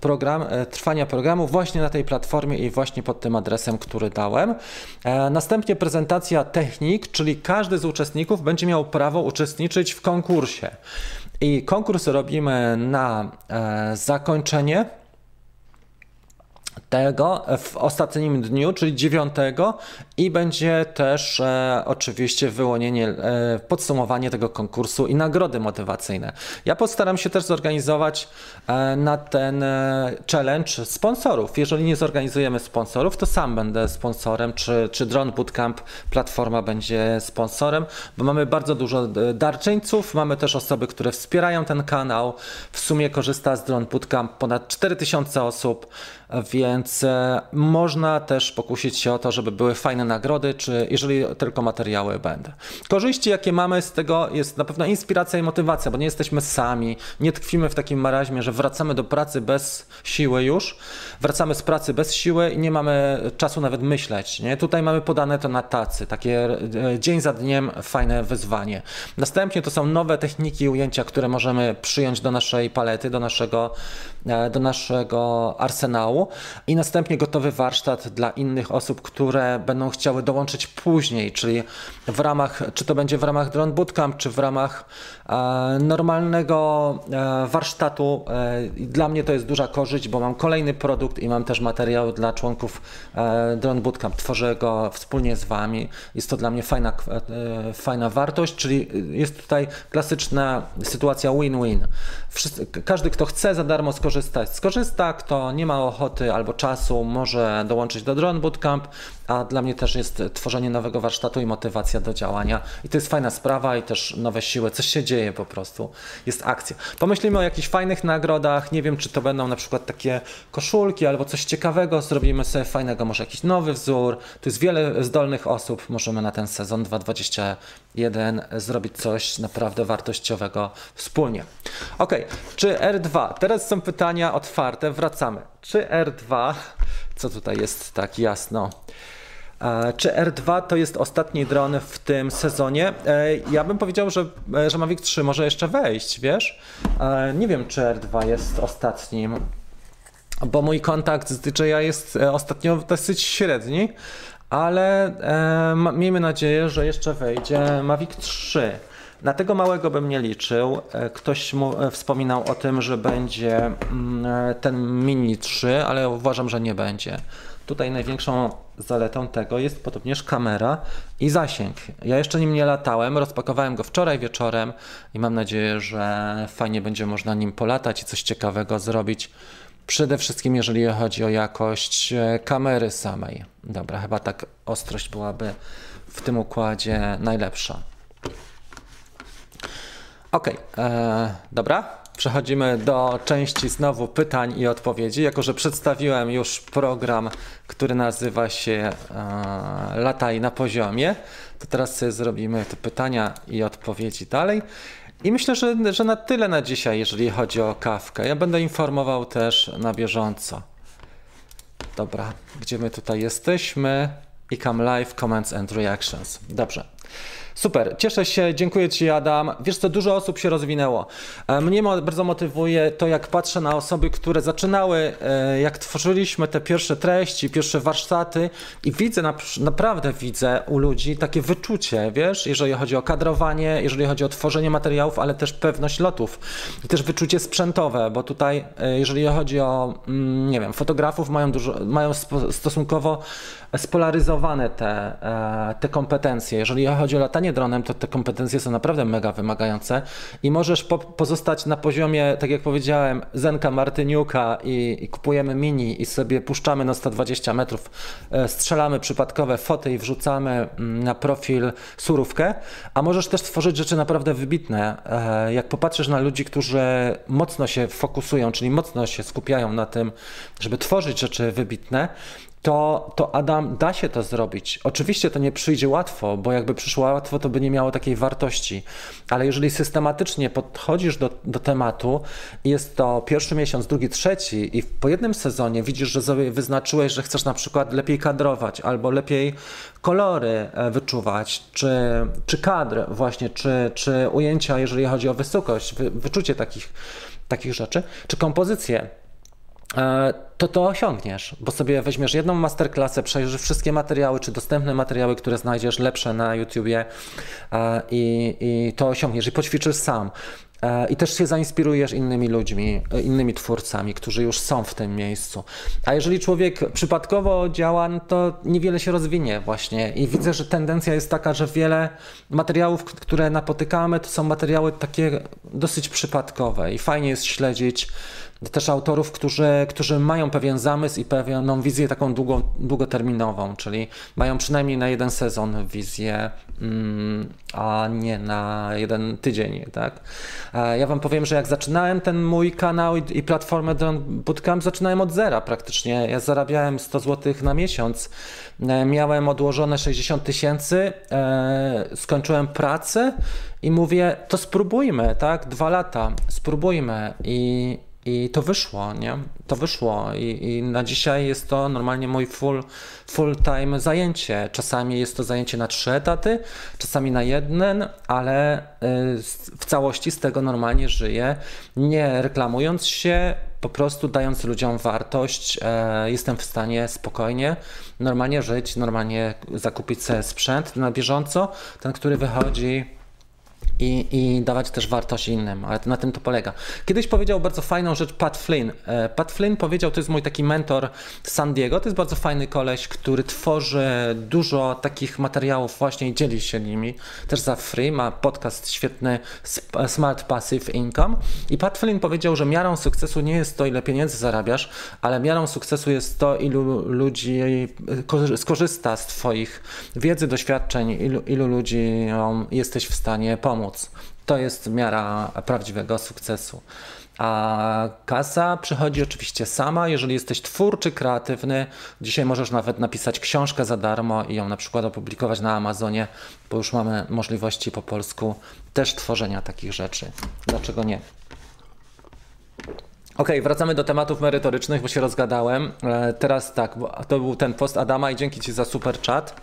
program, e, trwania programu właśnie na tej platformie i właśnie pod tym adresem, który dałem. E, następnie prezentacja technik, czyli każdy z uczestników będzie miał prawo uczestniczyć w konkursie. I konkurs robimy na zakończenie tego w ostatnim dniu, czyli 9 i będzie też e, oczywiście wyłonienie, e, podsumowanie tego konkursu i nagrody motywacyjne. Ja postaram się też zorganizować e, na ten e, challenge sponsorów. Jeżeli nie zorganizujemy sponsorów, to sam będę sponsorem, czy, czy Drone Bootcamp platforma będzie sponsorem, bo mamy bardzo dużo e, darczyńców, mamy też osoby, które wspierają ten kanał. W sumie korzysta z Drone Bootcamp ponad 4000 osób, więc e, można też pokusić się o to, żeby były fajne nagrody, czy jeżeli tylko materiały będą. Korzyści, jakie mamy z tego, jest na pewno inspiracja i motywacja, bo nie jesteśmy sami, nie tkwimy w takim maraźmie, że wracamy do pracy bez siły już, wracamy z pracy bez siły i nie mamy czasu nawet myśleć. Nie? Tutaj mamy podane to na tacy, takie e, dzień za dniem fajne wyzwanie. Następnie to są nowe techniki ujęcia, które możemy przyjąć do naszej palety, do naszego, do naszego arsenału i następnie gotowy warsztat dla innych osób, które będą chciały dołączyć później, czyli w ramach, czy to będzie w ramach Drone Bootcamp, czy w ramach e, normalnego e, warsztatu. E, dla mnie to jest duża korzyść, bo mam kolejny produkt i mam też materiał dla członków e, Drone Bootcamp. Tworzę go wspólnie z Wami. Jest to dla mnie fajna, e, fajna wartość, czyli jest tutaj klasyczna sytuacja win-win. Każdy, kto chce za darmo skorzystać, skorzysta, kto nie ma ochoty albo czasu, może dołączyć do Drone Bootcamp, a dla mnie też jest tworzenie nowego warsztatu i motywacja do działania. I to jest fajna sprawa i też nowe siły, coś się dzieje po prostu, jest akcja. Pomyślimy o jakichś fajnych nagrodach, nie wiem czy to będą na przykład takie koszulki albo coś ciekawego, zrobimy sobie fajnego, może jakiś nowy wzór. Tu jest wiele zdolnych osób, możemy na ten sezon 2021 zrobić coś naprawdę wartościowego wspólnie. Ok, czy R2? Teraz są pytania otwarte, wracamy. Czy R2, co tutaj jest tak jasno? E, czy R2 to jest ostatni dron w tym sezonie? E, ja bym powiedział, że, e, że Mavic 3 może jeszcze wejść, wiesz? Nie wiem, czy R2 jest ostatnim, bo mój kontakt z DJI jest ostatnio dosyć średni, ale miejmy nadzieję, że jeszcze wejdzie Mavic 3. Na tego małego bym nie liczył. Ktoś mu wspominał o tym, że będzie mm, ten Mini 3, ale uważam, że nie będzie. Tutaj największą zaletą tego jest podobnież kamera i zasięg. Ja jeszcze nim nie latałem, rozpakowałem go wczoraj wieczorem i mam nadzieję, że fajnie będzie można nim polatać i coś ciekawego zrobić. Przede wszystkim, jeżeli chodzi o jakość e, kamery samej. Dobra, chyba tak ostrość byłaby w tym układzie najlepsza. Ok, e, dobra. Przechodzimy do części znowu pytań i odpowiedzi. Jako, że przedstawiłem już program, który nazywa się e, Lataj na poziomie, to teraz sobie zrobimy te pytania i odpowiedzi dalej. I myślę, że, że na tyle na dzisiaj, jeżeli chodzi o kawkę. Ja będę informował też na bieżąco. Dobra, gdzie my tutaj jesteśmy? I come live, comments and reactions. Dobrze. Super, cieszę się, dziękuję Ci Adam. Wiesz co, dużo osób się rozwinęło. E, mnie bardzo motywuje to, jak patrzę na osoby, które zaczynały, e, jak tworzyliśmy te pierwsze treści, pierwsze warsztaty i widzę, naprawdę widzę u ludzi takie wyczucie, wiesz, jeżeli chodzi o kadrowanie, jeżeli chodzi o tworzenie materiałów, ale też pewność lotów i też wyczucie sprzętowe, bo tutaj, e, jeżeli chodzi o, mm, nie wiem, fotografów, mają, dużo, mają stosunkowo spolaryzowane te, te kompetencje. Jeżeli chodzi o latanie dronem, to te kompetencje są naprawdę mega wymagające i możesz po, pozostać na poziomie, tak jak powiedziałem, Zenka Martyniuka i, i, kupujemy mini i sobie puszczamy na 120 metrów, e, strzelamy przypadkowe foty i wrzucamy mm, na profil surówkę, a możesz też tworzyć rzeczy naprawdę wybitne. E, jak popatrzysz na ludzi, którzy mocno się fokusują, czyli mocno się skupiają na tym, żeby tworzyć rzeczy wybitne, to, to Adam, da się to zrobić. Oczywiście to nie przyjdzie łatwo, bo jakby przyszło łatwo, to by nie miało takiej wartości. Ale jeżeli systematycznie podchodzisz do, do tematu jest to pierwszy miesiąc, drugi, trzeci i po jednym sezonie widzisz, że sobie wyznaczyłeś, że chcesz na przykład lepiej kadrować albo lepiej kolory e, wyczuwać, czy, czy kadr właśnie, czy, czy ujęcia, jeżeli chodzi o wysokość, wyczucie takich, takich rzeczy, czy kompozycję, to to osiągniesz, bo sobie weźmiesz jedną masterclassę, przejrzysz wszystkie materiały, czy dostępne materiały, które znajdziesz lepsze na YouTubie e, i, i to osiągniesz i poćwiczysz sam. E, I też się zainspirujesz innymi ludźmi, innymi twórcami, którzy już są w tym miejscu. A jeżeli człowiek przypadkowo działa, no to niewiele się rozwinie właśnie. I widzę, że tendencja jest taka, że wiele materiałów, które napotykamy, to są materiały takie dosyć przypadkowe i fajnie jest śledzić też autorów, którzy, którzy mają pewien zamysł i pewną wizję taką długo, długoterminową, czyli mają przynajmniej na jeden sezon wizję, mm, a nie na jeden tydzień, tak? Ja wam powiem, że jak zaczynałem ten mój kanał i, i platformę Drone Bootcamp, zaczynałem od zera praktycznie. Ja zarabiałem 100 zł na miesiąc. E, miałem odłożone 60 tysięcy, e, skończyłem pracę i mówię, to spróbujmy, tak? Dwa lata, spróbujmy. I, i to wyszło, nie? To wyszło I, i na dzisiaj jest to normalnie mój full, full time zajęcie. Czasami jest to zajęcie na trzy etaty, czasami na jeden, ale y, w całości z tego normalnie żyję, nie reklamując się, po prostu dając ludziom wartość, e, jestem w stanie spokojnie, normalnie żyć, normalnie zakupić sobie sprzęt na bieżąco, ten, który wychodzi i, i dawać też wartość innym, ale na tym to polega. Kiedyś powiedział bardzo fajną rzecz Pat Flynn. E, Pat Flynn powiedział, to jest mój taki mentor z San Diego, to jest bardzo fajny koleś, który tworzy dużo takich materiałów właśnie i dzieli się nimi, też za free, ma podcast świetny Smart Passive Income i Pat Flynn powiedział, że miarą sukcesu nie jest to, ile pieniędzy zarabiasz, ale miarą sukcesu jest to, ilu ludzi skorzysta z Twoich wiedzy, doświadczeń, ilu, ilu ludzi jesteś w stanie pomóc To jest miara prawdziwego sukcesu. A kasa przychodzi oczywiście sama, jeżeli jesteś twórczy, kreatywny. Dzisiaj możesz nawet napisać książkę za darmo i ją na przykład opublikować na Amazonie, bo już mamy możliwości po polsku też tworzenia takich rzeczy. Dlaczego nie? Ok, wracamy do tematów merytorycznych, bo się rozgadałem. E, teraz tak, to był ten post Adama i dzięki Ci za super chat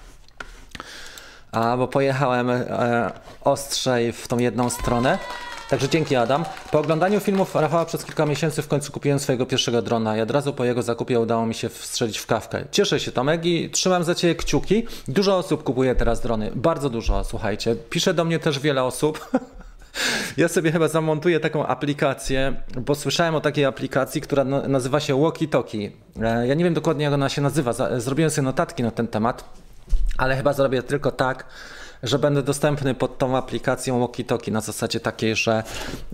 a, bo pojechałem e, ostrzej w tą jedną stronę. Także dzięki Adam. Po oglądaniu filmów Rafała przez kilka miesięcy w końcu kupiłem swojego pierwszego drona i od razu po jego zakupie udało mi się wstrzelić w kawkę. Cieszę się Tomek i trzymam za Ciebie kciuki. Dużo osób kupuje teraz drony, bardzo dużo, słuchajcie. Pisze do mnie też wiele osób. Ja sobie chyba zamontuję taką aplikację, bo słyszałem o takiej aplikacji, która nazywa się Walkie Talkie. E, ja nie wiem dokładnie jak ona się nazywa, zrobiłem sobie notatki na ten temat ale chyba zrobię tylko tak, że będę dostępny pod tą aplikacją Walkie na zasadzie takiej, że,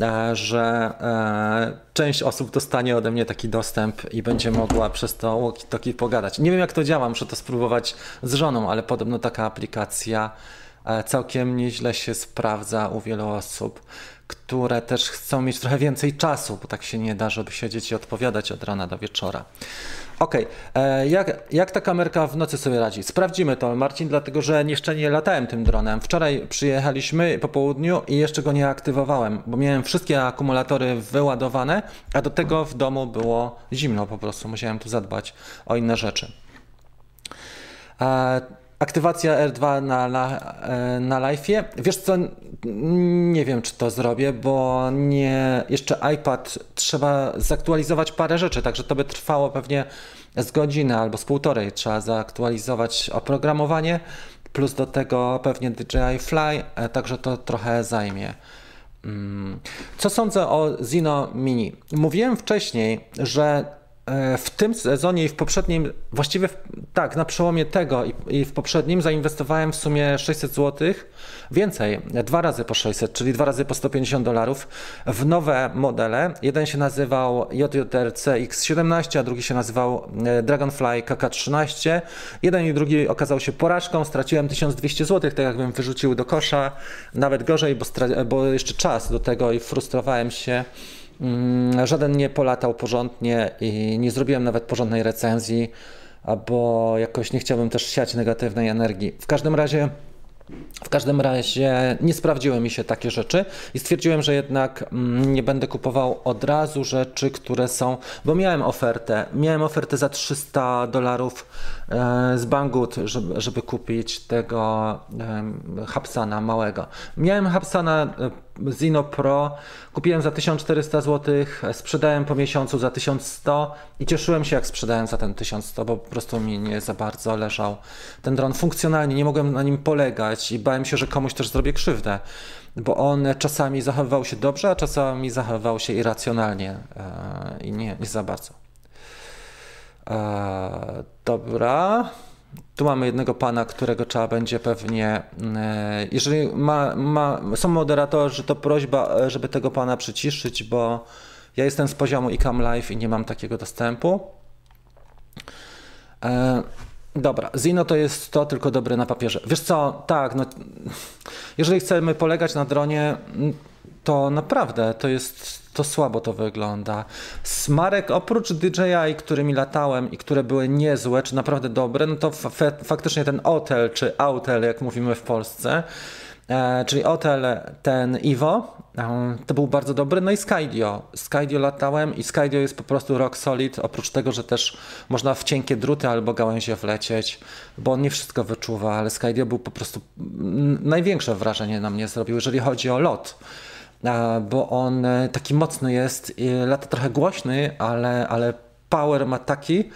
e, że e, część osób dostanie ode mnie taki dostęp i będzie mogła przez to Walkie pogadać. Nie wiem jak to działa, muszę to spróbować z żoną, ale podobno taka aplikacja e, całkiem nieźle się sprawdza u wielu osób, które też chcą mieć trochę więcej czasu, bo tak się nie da, żeby siedzieć i odpowiadać od rana do wieczora. Okej, okay. E, jak, jak ta kamerka w nocy sobie radzi? Sprawdzimy to, Marcin, dlatego że jeszcze nie latałem tym dronem. Wczoraj przyjechaliśmy po południu i jeszcze go nie aktywowałem, bo miałem wszystkie akumulatory wyładowane, a do tego w domu było zimno po prostu. Musiałem tu zadbać o inne rzeczy. E, aktywacja R2 na, na, e, na live'ie. Wiesz co, nie wiem czy to zrobię, bo nie, jeszcze iPad trzeba zaktualizować parę rzeczy, także to by trwało pewnie z godziny albo z półtorej. Trzeba zaktualizować oprogramowanie, plus do tego pewnie DJI Fly, e, także to trochę zajmie. Mm. Co sądzę o Zino Mini? Mówiłem wcześniej, że w tym sezonie i w poprzednim, właściwie w, tak, na przełomie tego i, i, w poprzednim zainwestowałem w sumie 600 zł, więcej, dwa razy po 600, czyli dwa razy po 150 dolarów w nowe modele. Jeden się nazywał JJRC X17, a drugi się nazywał e, Dragonfly KK13. Jeden i drugi okazał się porażką, straciłem 1200 zł, tak jakbym wyrzucił do kosza, nawet gorzej, bo, bo jeszcze czas do tego i frustrowałem się. Mm, żaden nie polatał porządnie i nie zrobiłem nawet porządnej recenzji, bo jakoś nie chciałbym też siać negatywnej energii. W każdym razie w każdym razie nie sprawdziły mi się takie rzeczy i stwierdziłem, że jednak mm, nie będę kupował od razu rzeczy, które są, bo miałem ofertę, miałem ofertę za 300 dolarów z Banggood, żeby, żeby kupić tego Hapsana małego. Miałem Hapsana e, Zino Pro, kupiłem za 1400 zł, sprzedałem po miesiącu za 1100 i cieszyłem się jak sprzedałem za ten 1100, bo po prostu mi nie za bardzo leżał ten dron funkcjonalnie, nie mogłem na nim polegać i bałem się, że komuś też zrobię krzywdę, bo on czasami zachowywał się dobrze, a czasami zachowywał się irracjonalnie e, i nie, nie za bardzo. E, dobra. Tu mamy jednego pana, którego trzeba będzie pewnie. E, jeżeli ma, ma, są moderatorzy, to prośba, żeby tego pana przyciszyć, bo ja jestem z poziomu ICAM Live i nie mam takiego dostępu. Dobra, Zino to jest to tylko dobre na papierze. Wiesz co, tak, no, jeżeli chcemy polegać na dronie, to naprawdę to jest, to słabo to wygląda. Smarek, oprócz DJI, którymi latałem i które były niezłe, czy naprawdę dobre, no to faktycznie ten Otel, czy Autel, jak mówimy w Polsce, e, czyli Otel, ten Ivo, e, to był bardzo dobry. No i Skydio. Skydio latałem i Skydio jest po prostu rock solid, oprócz tego, że też można w cienkie druty albo gałęzie wlecieć, bo on nie wszystko wyczuwa, ale Skydio był po prostu największe wrażenie na mnie zrobił, jeżeli chodzi o lot bo on e, taki mocny jest, lata trochę głośny, ale, ale power ma taki,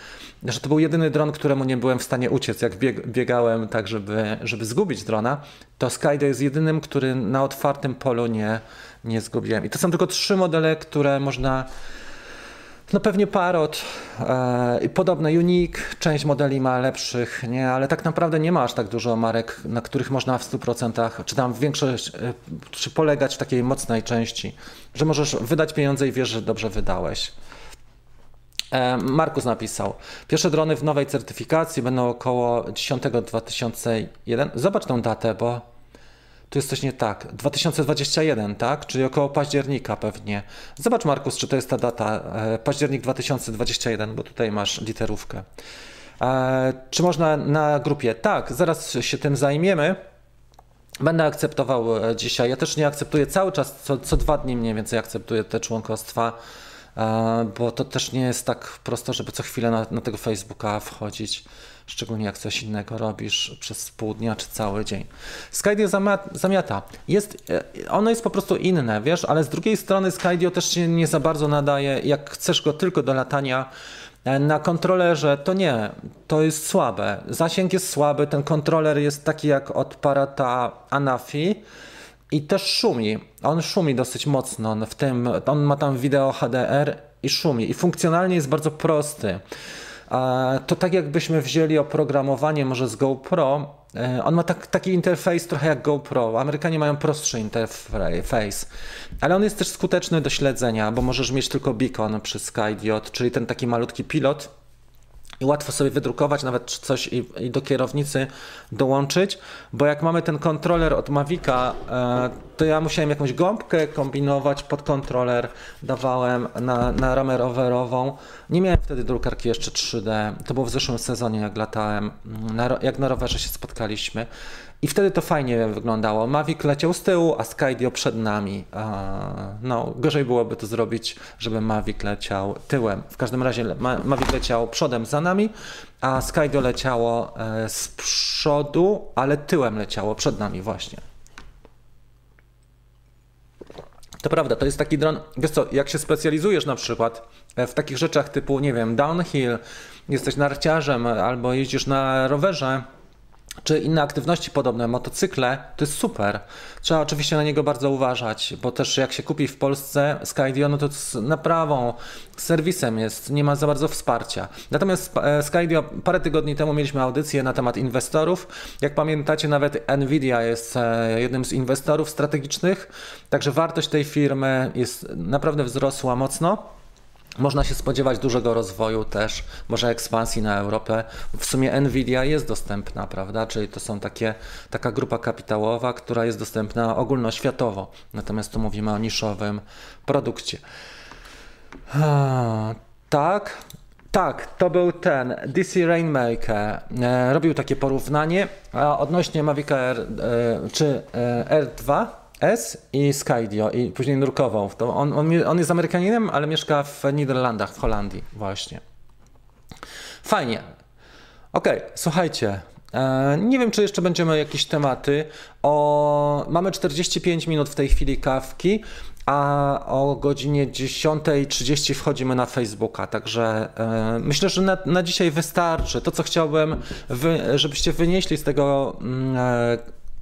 że to był jedyny dron, któremu nie byłem w stanie uciec. Jak bieg, biegałem tak, żeby, żeby zgubić drona, to Skydo jest jedynym, który na otwartym polu nie, nie zgubiłem. I to są tylko trzy modele, które można no pewnie Parrot e, i podobne Unique, część modeli ma lepszych, nie, ale tak naprawdę nie ma aż tak dużo marek, na których można w 100%, czy tam większość, e, czy polegać w takiej mocnej części, że możesz wydać pieniądze i wiesz, że dobrze wydałeś. E, Markus napisał, pierwsze drony w nowej certyfikacji będą około 10 2001. Zobacz tą datę, bo tu jest coś nie tak. 2021, tak? Czyli około października pewnie. Zobacz, Markus, czy to jest ta data. E, październik 2021, bo tutaj masz literówkę. E, czy można na grupie? Tak, zaraz się tym zajmiemy. Będę akceptował e, dzisiaj. Ja też nie akceptuję cały czas, co, co dwa dni mniej więcej akceptuję te członkostwa, bo to też nie jest tak prosto, żeby co chwilę na, na tego Facebooka wchodzić szczególnie jak coś innego robisz przez pół dnia czy cały dzień. Skydio zamiata. Jest, e, ono jest po prostu inne, wiesz, ale z drugiej strony Skydio też się nie za bardzo nadaje, jak chcesz go tylko do latania e, na kontrolerze, to nie, to jest słabe. Zasięg jest słaby, ten kontroler jest taki jak od parata Anafi, i też szumi. On szumi dosyć mocno. W tym, on ma tam wideo HDR i szumi. I funkcjonalnie jest bardzo prosty to tak jakbyśmy wzięli oprogramowanie może z GoPro. E, on ma tak, taki interfejs trochę jak GoPro. Amerykanie mają prostszy interfejs, ale on jest też skuteczny do śledzenia, bo możesz mieć tylko beacon przy SkyDiod, czyli ten taki malutki pilot i łatwo sobie wydrukować nawet coś i, i, do kierownicy dołączyć, bo jak mamy ten kontroler od Mavica, e, to ja musiałem jakąś gąbkę kombinować pod kontroler, dawałem na, na ramę rowerową. Nie miałem wtedy drukarki jeszcze 3D, to było w zeszłym sezonie jak latałem, na, jak na rowerze się spotkaliśmy. I wtedy to fajnie wyglądało. Mavic leciał z tyłu, a Skydio przed nami. No, gorzej byłoby to zrobić, żeby Mavic leciał tyłem. W każdym razie Mavic leciał przodem za nami, a Skydio leciało e, z przodu, ale tyłem leciało przed nami właśnie. To prawda, to jest taki dron, wiesz co, jak się specjalizujesz na przykład e, w takich rzeczach typu, nie wiem, downhill, jesteś narciarzem albo jeździsz na rowerze, czy inne aktywności podobne, motocykle, to jest super. Trzeba oczywiście na niego bardzo uważać, bo też jak się kupi w Polsce Skydio, no to z naprawą, serwisem jest, nie ma za bardzo wsparcia. Natomiast e, Skydio, parę tygodni temu mieliśmy audycję na temat inwestorów. Jak pamiętacie, nawet Nvidia jest e, jednym z inwestorów strategicznych, także wartość tej firmy jest naprawdę wzrosła mocno. Można się spodziewać dużego rozwoju też, może ekspansji na Europę. W sumie Nvidia jest dostępna, prawda? Czyli to są takie, taka grupa kapitałowa, która jest dostępna ogólnoświatowo. Natomiast tu mówimy o niszowym produkcie. tak, tak, to był ten DC Rainmaker. E, robił takie porównanie odnośnie Mavic Air e, czy e, R2 S i Skydio i później nurkował. To on, on, on jest Amerykaninem, ale mieszka w Niderlandach, w Holandii właśnie. Fajnie. Okej, okay, słuchajcie. E, nie wiem, czy jeszcze będziemy jakieś tematy. O, mamy 45 minut w tej chwili kawki, a o godzinie 10.30 wchodzimy na Facebooka. Także e, myślę, że na, na, dzisiaj wystarczy. To, co chciałbym, wy, żebyście wynieśli z tego mm, e,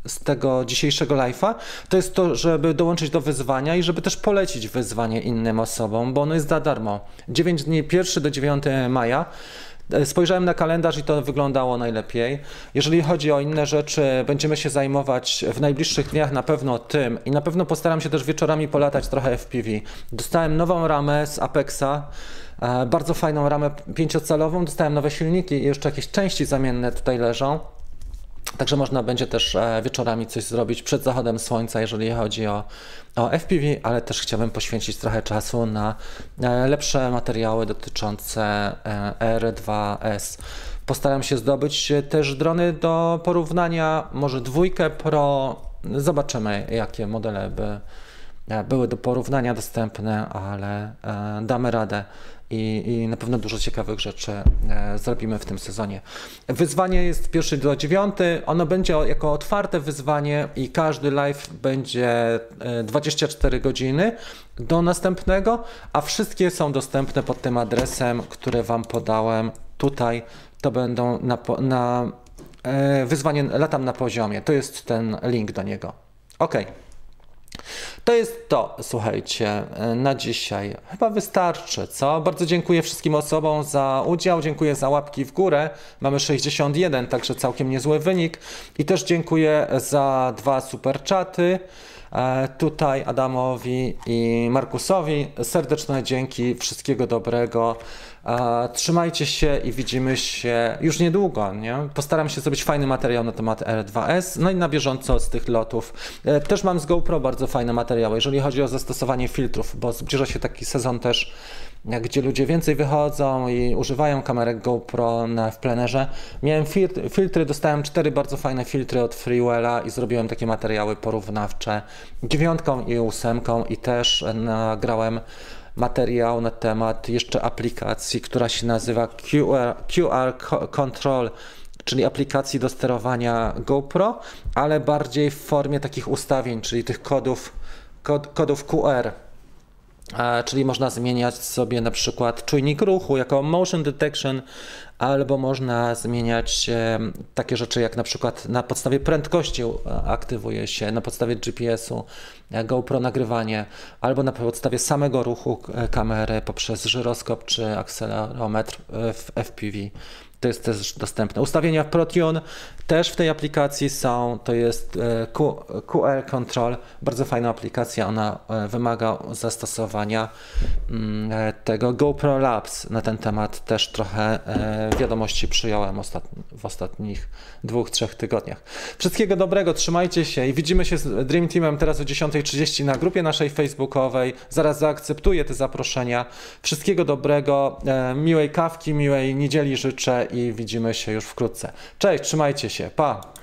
z tego dzisiejszego live'a, to jest to, żeby dołączyć do wyzwania i żeby też polecić wyzwanie innym osobom, bo ono jest za darmo. 9 dni, 1 do 9 maja E, spojrzałem na kalendarz i to wyglądało najlepiej. Jeżeli chodzi o inne rzeczy, będziemy się zajmować w najbliższych dniach na pewno tym i na pewno postaram się też wieczorami polatać trochę FPV. Dostałem nową ramę z Apexa, e, bardzo fajną ramę pięciocalową, dostałem nowe silniki i jeszcze jakieś części zamienne tutaj leżą. Także można będzie też e, wieczorami coś zrobić przed zachodem słońca, jeżeli chodzi o, o FPV, ale też chciałbym poświęcić trochę czasu na e, lepsze materiały dotyczące e, R2S. Postaram się zdobyć też drony do porównania, może dwójkę Pro. Zobaczymy, jakie modele by były do porównania dostępne, ale damy radę i, i na pewno dużo ciekawych rzeczy e, zrobimy w tym sezonie. Wyzwanie jest pierwszy do dziewiąty. Ono będzie jako otwarte wyzwanie i każdy live będzie 24 e, godziny do następnego, a wszystkie są dostępne pod tym adresem, który Wam podałem tutaj. To będą na, na e, wyzwanie latam na poziomie. To jest ten link do niego. OK. To jest to, słuchajcie, na dzisiaj. Chyba wystarczy, co? Bardzo dziękuję wszystkim osobom za udział, dziękuję za łapki w górę. Mamy 61, także całkiem niezły wynik. I też dziękuję za dwa super czaty. E, tutaj Adamowi i Markusowi serdeczne dzięki, wszystkiego dobrego. Trzymajcie się i widzimy się już niedługo. Nie? Postaram się zrobić fajny materiał na temat R2S, no i na bieżąco z tych lotów. E, też mam z GoPro bardzo fajne materiały, jeżeli chodzi o zastosowanie filtrów, bo zbliża się taki sezon też gdzie ludzie więcej wychodzą i używają kamerek GoPro w plenerze. Miałem filtry, filtry, dostałem cztery bardzo fajne filtry od Freewella i zrobiłem takie materiały porównawcze dziewiątką i ósemką i też nagrałem materiał na temat jeszcze aplikacji, która się nazywa QR, QR Control, czyli aplikacji do sterowania GoPro, ale bardziej w formie takich ustawień, czyli tych kodów, kod, kodów QR. Czyli można zmieniać sobie na przykład czujnik ruchu jako motion detection, albo można zmieniać takie rzeczy jak na przykład na podstawie prędkości e, aktywuje się, na podstawie GPS-u e, GoPro nagrywanie, albo na podstawie samego ruchu e, kamery poprzez żyroskop czy akcelerometr w FPV to jest też dostępne. Ustawienia w Protune też w tej aplikacji są, to jest e, QR Control, bardzo fajna aplikacja, ona e, wymaga zastosowania mm, e, tego GoPro Labs na ten temat też trochę wiadomości przyjąłem w ostatnich dwóch, trzech tygodniach. Wszystkiego dobrego, trzymajcie się i widzimy się z Dream Teamem teraz o 10.30 na grupie naszej facebookowej. Zaraz zaakceptuję te zaproszenia. Wszystkiego dobrego, miłej kawki, miłej niedzieli życzę i widzimy się już wkrótce. Cześć, trzymajcie się, pa!